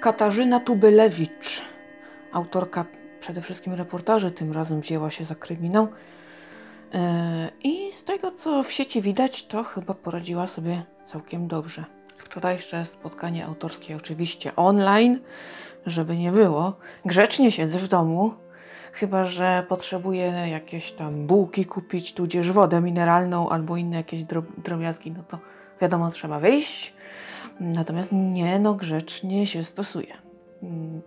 Katarzyna Tubylewicz, autorka przede wszystkim reportaży, tym razem wzięła się za kryminał. E, I z tego, co w sieci widać, to chyba poradziła sobie całkiem dobrze. Wczorajsze spotkanie autorskie, oczywiście online, żeby nie było. Grzecznie siedzę w domu, chyba że potrzebuję jakieś tam bułki kupić, tudzież wodę mineralną albo inne jakieś drobiazgi, no to wiadomo, trzeba wyjść. Natomiast nie, no grzecznie się stosuje. Mm.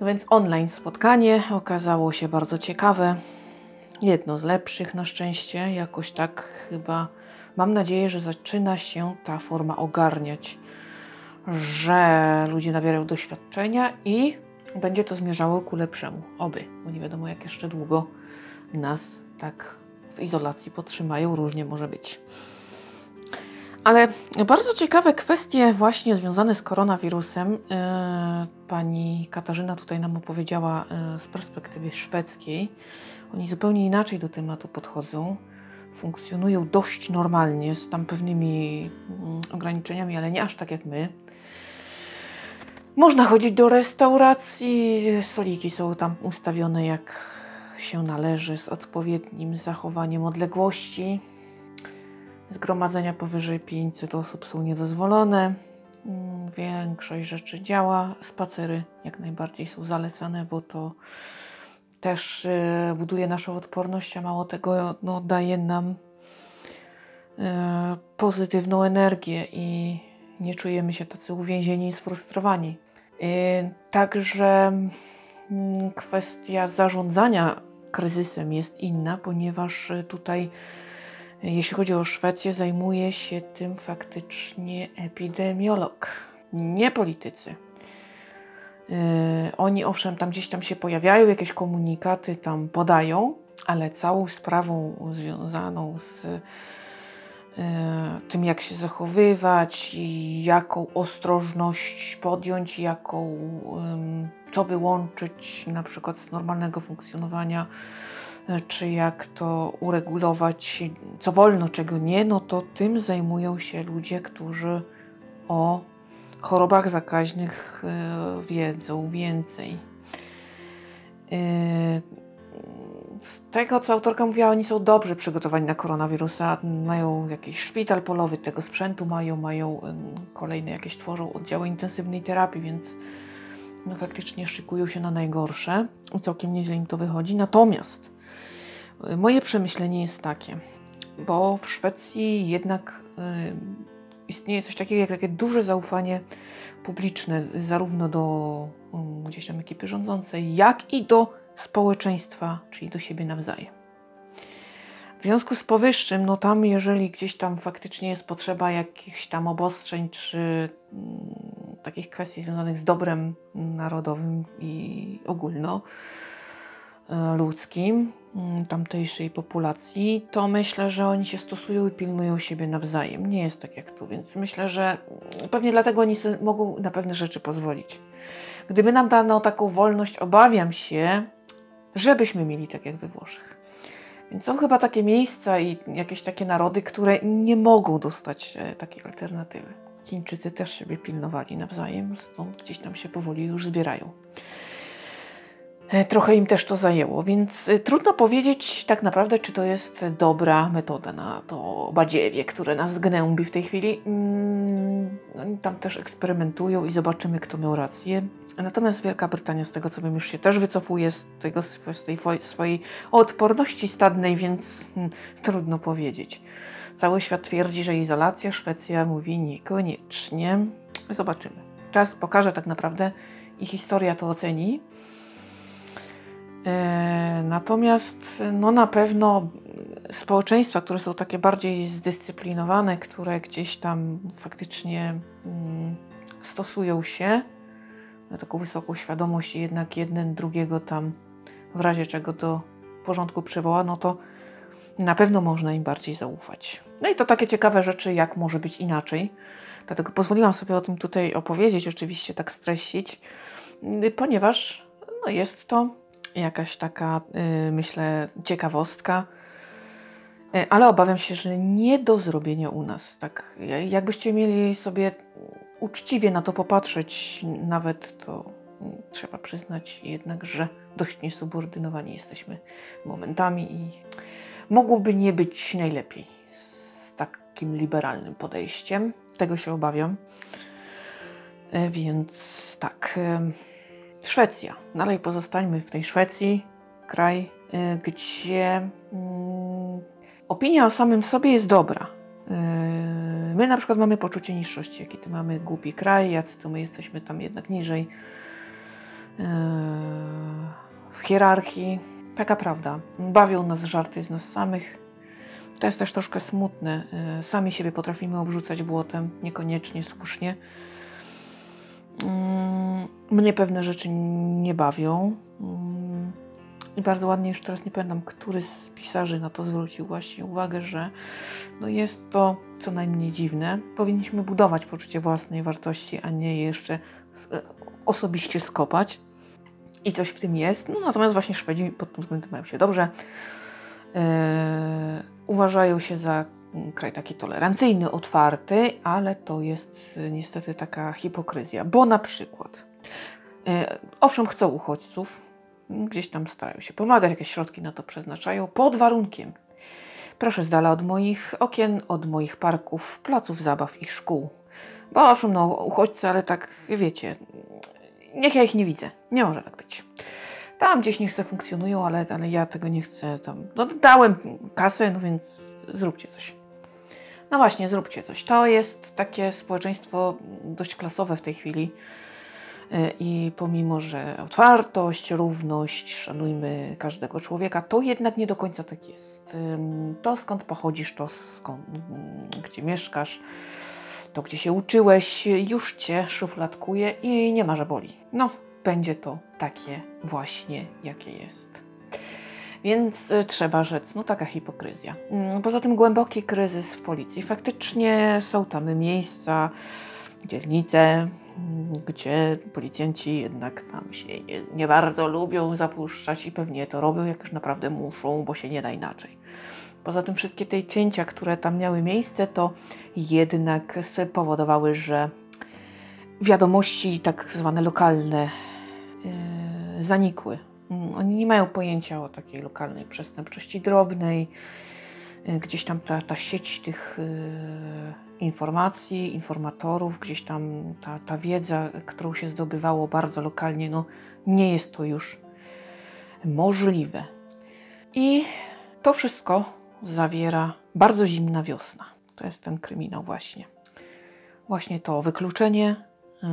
No więc online spotkanie okazało się bardzo ciekawe. Jedno z lepszych na szczęście, jakoś tak chyba mam nadzieję, że zaczyna się ta forma ogarniać, że ludzie nabierają doświadczenia i będzie to zmierzało ku lepszemu. Oby, bo nie wiadomo jak jeszcze długo nas tak w izolacji podtrzymają, różnie może być. Ale bardzo ciekawe kwestie właśnie związane z koronawirusem e, pani Katarzyna tutaj nam opowiedziała e, z perspektywy szwedzkiej. Oni zupełnie inaczej do tematu podchodzą. Funkcjonują dość normalnie, z tam pewnymi mm, ograniczeniami, ale nie aż tak jak my. Można chodzić do restauracji, stoliki są tam ustawione jak się należy, z odpowiednim zachowaniem odległości. Zgromadzenia powyżej 500 osób są niedozwolone. Mm, większość rzeczy działa. Spacery jak najbardziej są zalecane, bo to też y, buduje naszą odporność, a mało tego no, daje nam y, pozytywną energię i nie czujemy się tacy uwięzieni i sfrustrowani. Y, także mm, kwestia zarządzania kryzysem jest inna, ponieważ tutaj jeśli chodzi o Szwecję, zajmuje się tym faktycznie epidemiolog, nie politycy. Yy, oni owszem tam gdzieś tam się pojawiają, jakieś komunikaty tam podają, ale całą sprawą związaną z yy, tym, jak się zachowywać, jaką ostrożność podjąć, jaką, yy, co wyłączyć na przykład z normalnego funkcjonowania czy jak to uregulować, co wolno, czego nie, no to tym zajmują się ludzie, którzy o chorobach zakaźnych e, wiedzą więcej. E, z tego, co autorka mówiła, oni są dobrze przygotowani na koronawirusa. Mają jakiś szpital polowy, tego sprzętu mają, mają kolejne jakieś tworzą oddziały intensywnej terapii, więc no, faktycznie szykują się na najgorsze. Całkiem nieźle im to wychodzi. Natomiast Moje przemyślenie jest takie, bo w Szwecji jednak y, istnieje coś takiego jak takie duże zaufanie publiczne, zarówno do y, gdzieś tam ekipy rządzącej, jak i do społeczeństwa, czyli do siebie nawzajem. W związku z powyższym, no tam, jeżeli gdzieś tam faktycznie jest potrzeba jakichś tam obostrzeń czy y, takich kwestii związanych z dobrem narodowym i ogólno, ludzkim mm, tamtejszej populacji, to myślę, że oni się stosują i pilnują siebie nawzajem. Nie jest tak jak tu, więc myślę, że pewnie dlatego oni mogą na pewne rzeczy pozwolić. Gdyby nam dano taką wolność, obawiam się, żebyśmy mieli tak jak we Włoszech. Więc są chyba takie miejsca i jakieś takie narody, które nie mogą dostać e, takiej alternatywy. Chińczycy też siebie pilnowali nawzajem, stąd gdzieś tam się powoli już zbierają. E, trochę im też to zajęło, więc e, trudno powiedzieć tak naprawdę, czy to jest dobra metoda na to badziewie, które nas gnębi w tej chwili. Mm, oni tam też eksperymentują i zobaczymy, kto miał rację. Natomiast Wielka Brytania, z tego co wiem, już się też wycofuje z, tego, z tej swojej odporności stadnej, więc hmm, trudno powiedzieć. Cały świat twierdzi, że izolacja, Szwecja mówi niekoniecznie. Zobaczymy. Czas pokaże tak naprawdę i historia to oceni. E, natomiast no na pewno społeczeństwa, które są takie bardziej zdyscyplinowane, które gdzieś tam faktycznie mm, stosują się na taką wysoką świadomość i jednak jeden drugiego tam w razie czego do porządku przywoła, no to na pewno można im bardziej zaufać. No i to takie ciekawe rzeczy, jak może być inaczej. Dlatego pozwoliłam sobie o tym tutaj opowiedzieć, oczywiście tak streścić, ponieważ no jest to jakaś taka, y, myślę, ciekawostka. Y, ale obawiam się, że nie do zrobienia u nas. Tak, jakbyście mieli sobie uczciwie na to popatrzeć, nawet to mm, trzeba przyznać jednak, że dość niesubordynowani jesteśmy momentami i mogłoby nie być najlepiej z takim liberalnym podejściem. Tego się obawiam. E, więc tak. Szwecja. Dalej pozostańmy w tej Szwecji, kraj, e, gdzie mm, opinia o samym sobie jest dobra. My na przykład mamy poczucie niższości, jaki to mamy głupi kraj, jacy to my jesteśmy tam jednak niżej w hierarchii. Taka prawda. Bawią nas żarty z nas samych. To jest też troszkę smutne. Sami siebie potrafimy obrzucać błotem, niekoniecznie słusznie. Mm, mnie pewne rzeczy nie bawią. Mm, I bardzo ładnie, już teraz nie pamiętam, który z pisarzy na to zwrócił właśnie uwagę, że no jest to co najmniej dziwne. Powinniśmy budować poczucie własnej wartości, a nie je jeszcze e, osobiście skopać. I coś w tym jest. No, natomiast właśnie Szwedzi pod tym względem mają się dobrze. Yy, uważają się za kraj taki tolerancyjny, otwarty, ale to jest y, niestety taka hipokryzja, bo na przykład, y, owszem, chcą uchodźców, gdzieś tam starają się pomagać, jakieś środki na to przeznaczają, pod warunkiem, proszę z dala od moich okien, od moich parków, placów zabaw i szkół. Bo owszem, no uchodźcy, ale tak, wiecie, niech ja ich nie widzę. Nie może tak być. Tam gdzieś niech se funkcjonują, ale, ale ja tego nie chcę tam. No dałem kasę, no więc zróbcie coś. No właśnie, zróbcie coś. To jest takie społeczeństwo dość klasowe w tej chwili. Y, I pomimo, że otwartość, równość, szanujmy każdego człowieka, to jednak nie do końca tak jest. To skąd pochodzisz, to skąd, gdzie mieszkasz, to gdzie się uczyłeś, już cię szufladkuje i nie ma, że boli. No, będzie to takie właśnie, jakie jest. Więc y, trzeba rzec, no taka hipokryzja. Mm, poza tym głęboki kryzys w policji. Faktycznie są tam miejsca, dzielnice, mm, gdzie policjanci jednak tam się nie, nie, bardzo lubią zapuszczać i pewnie to robią, jak już naprawdę muszą, bo się nie da inaczej. Poza tym wszystkie te cięcia, które tam miały miejsce, to jednak powodowały, że wiadomości tak zwane lokalne yy, zanikły oni nie mają pojęcia o takiej lokalnej przestępczości drobnej. Y, gdzieś tam ta, ta sieć tych y, informacji, informatorów, gdzieś tam ta, ta wiedza, którą się zdobywało bardzo lokalnie, no nie jest to już możliwe. I to wszystko zawiera bardzo zimna wiosna. To jest ten kryminał właśnie. Właśnie to wykluczenie, yy,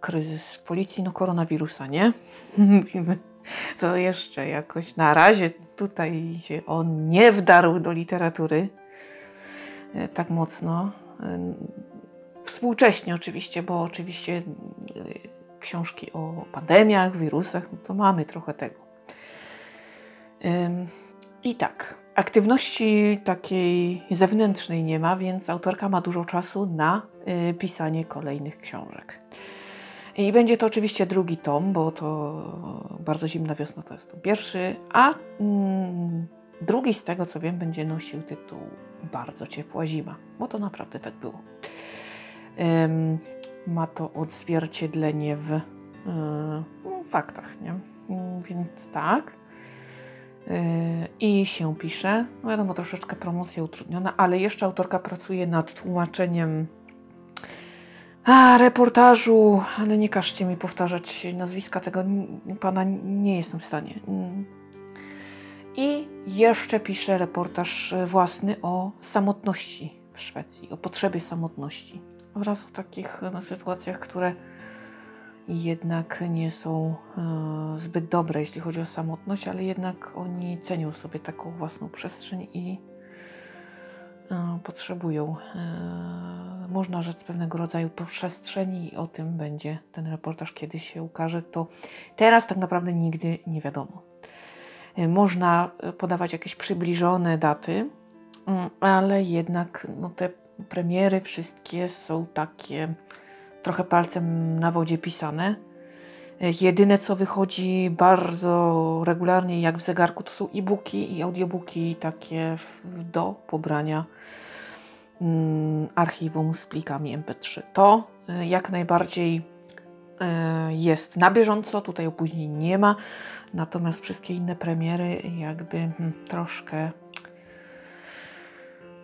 kryzys w policji, no koronawirusa, nie? to jeszcze jakoś na razie tutaj się on nie wdarł do literatury e, tak mocno. E, współcześnie oczywiście, bo oczywiście e, książki o pandemiach, wirusach, no to mamy trochę tego. I tak, aktywności takiej zewnętrznej nie ma, więc autorka ma dużo czasu na pisanie kolejnych książek. I będzie to oczywiście drugi tom, bo to bardzo zimna wiosna to jest tom pierwszy, a mm, drugi z tego co wiem będzie nosił tytuł Bardzo ciepła zima, bo to naprawdę tak było. Ym, ma to odzwierciedlenie w y, faktach, nie? Więc tak. Y, I się pisze, no wiadomo, troszeczkę promocja utrudniona, ale jeszcze autorka pracuje nad tłumaczeniem a, reportażu, ale nie każcie mi powtarzać nazwiska tego pana, nie jestem w stanie. Mm. I jeszcze piszę reportaż własny o samotności w Szwecji, o potrzebie samotności oraz o takich no, sytuacjach, które jednak nie są e, zbyt dobre, jeśli chodzi o samotność, ale jednak oni cenią sobie taką własną przestrzeń i e, potrzebują e, można rzec pewnego rodzaju przestrzeni i o tym będzie ten reportaż kiedyś się ukaże, to teraz tak naprawdę nigdy nie wiadomo. Y, można podawać jakieś przybliżone daty, mm, ale jednak no, te premiery wszystkie są takie trochę palcem na wodzie pisane. Y, jedyne co wychodzi bardzo regularnie jak w zegarku to są e-booki i audiobooki takie do pobrania mm, archiwum z plikami MP3. To y, jak najbardziej y, jest na bieżąco, tutaj opóźnień nie ma, natomiast wszystkie inne premiery jakby hmm, troszkę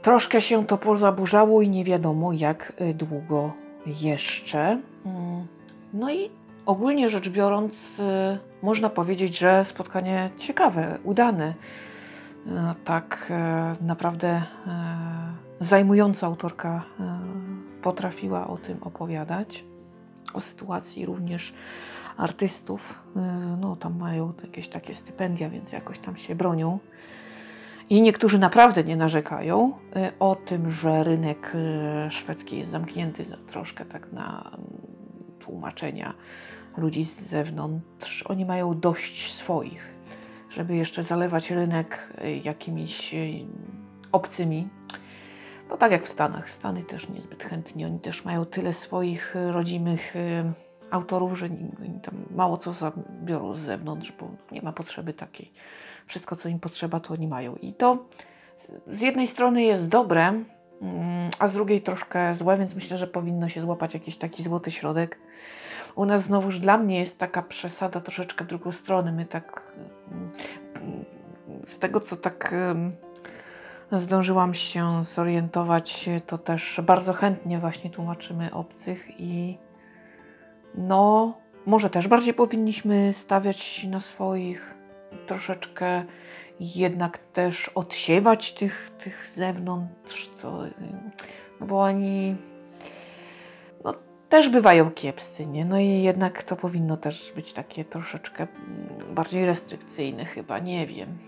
troszkę się to pozaburzało i nie wiadomo jak długo jeszcze. Mm, no i ogólnie rzecz biorąc, y, można powiedzieć, że spotkanie ciekawe, udane. Y, tak e, naprawdę zajmująca autorka potrafiła o tym opowiadać, o sytuacji również artystów. No, tam mają jakieś takie stypendia, więc jakoś tam się bronią. I niektórzy naprawdę nie narzekają o tym, że rynek szwedzki jest zamknięty za troszkę tak na tłumaczenia ludzi z zewnątrz. Oni mają dość swoich, żeby jeszcze zalewać rynek jakimiś obcymi no tak jak w Stanach. Stany też niezbyt chętnie. Oni też mają tyle swoich e, rodzimych e, autorów, że tam mało co zabiorą z zewnątrz, bo nie ma potrzeby takiej. Wszystko, co im potrzeba, to oni mają. I to z jednej strony jest dobre, mm, a z drugiej troszkę złe, więc myślę, że powinno się złapać jakiś taki złoty środek. U nas znowuż dla mnie jest taka przesada troszeczkę w drugą stronę. My tak z tego, co tak zdążyłam się zorientować, to też bardzo chętnie właśnie tłumaczymy obcych i no, może też bardziej powinniśmy stawiać na swoich, troszeczkę jednak też odsiewać tych, tych zewnątrz, co, no bo oni też bywają kiepscy, nie? No i jednak to powinno też być takie troszeczkę bardziej restrykcyjne chyba, nie wiem.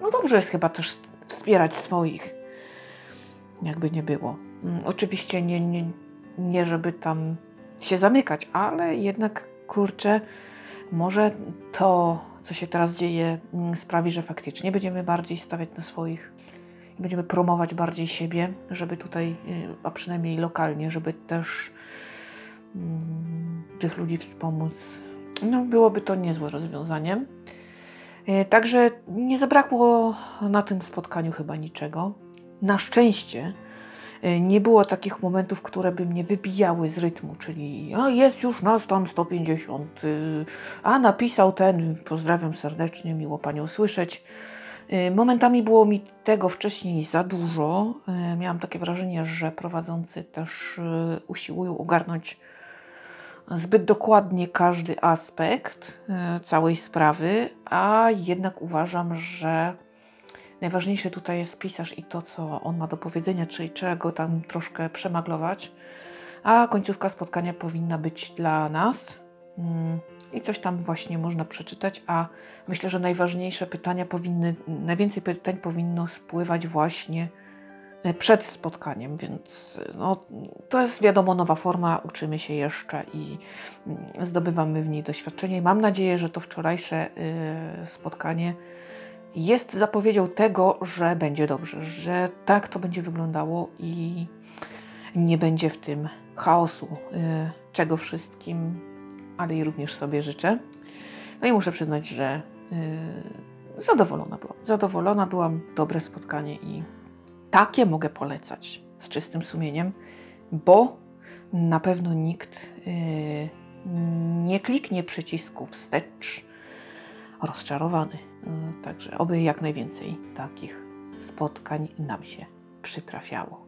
No dobrze jest chyba też wspierać swoich, jakby nie było. Mm, oczywiście nie, nie, nie żeby tam się zamykać, ale jednak kurczę, może to, co się teraz dzieje, mm, sprawi, że faktycznie będziemy bardziej stawiać na swoich i będziemy promować bardziej siebie, żeby tutaj, y, a przynajmniej lokalnie, żeby też tych ludzi wspomóc. No, byłoby to niezłe rozwiązanie. E, także nie zabrakło na tym spotkaniu chyba niczego. Na szczęście e, nie było takich momentów, które by mnie wybijały z rytmu, czyli a jest już nas tam 150, y, a napisał ten, pozdrawiam serdecznie, miło Panią słyszeć. E, momentami było mi tego wcześniej za dużo. Miałam takie wrażenie, że prowadzący też usiłują ogarnąć zbyt dokładnie każdy aspekt e, całej sprawy, a jednak uważam, że najważniejsze tutaj jest pisarz i to, co on ma do powiedzenia, czyli trzeba go tam troszkę przemaglować, a końcówka spotkania powinna być dla nas. Mm, I coś tam właśnie można przeczytać, a myślę, że najważniejsze pytania powinny, najwięcej pytań powinno spływać właśnie przed spotkaniem, więc no, to jest wiadomo nowa forma, uczymy się jeszcze i mm, zdobywamy w niej doświadczenie. I mam nadzieję, że to wczorajsze y, spotkanie jest zapowiedzią tego, że będzie dobrze, że tak to będzie wyglądało i nie będzie w tym chaosu, czego wszystkim, ale i również sobie życzę. No i muszę przyznać, że zadowolona byłam. Zadowolona byłam, dobre spotkanie i takie mogę polecać z czystym sumieniem, bo na pewno nikt yy, nie kliknie przycisku wstecz rozczarowany. Yy, także oby jak najwięcej takich spotkań nam się przytrafiało.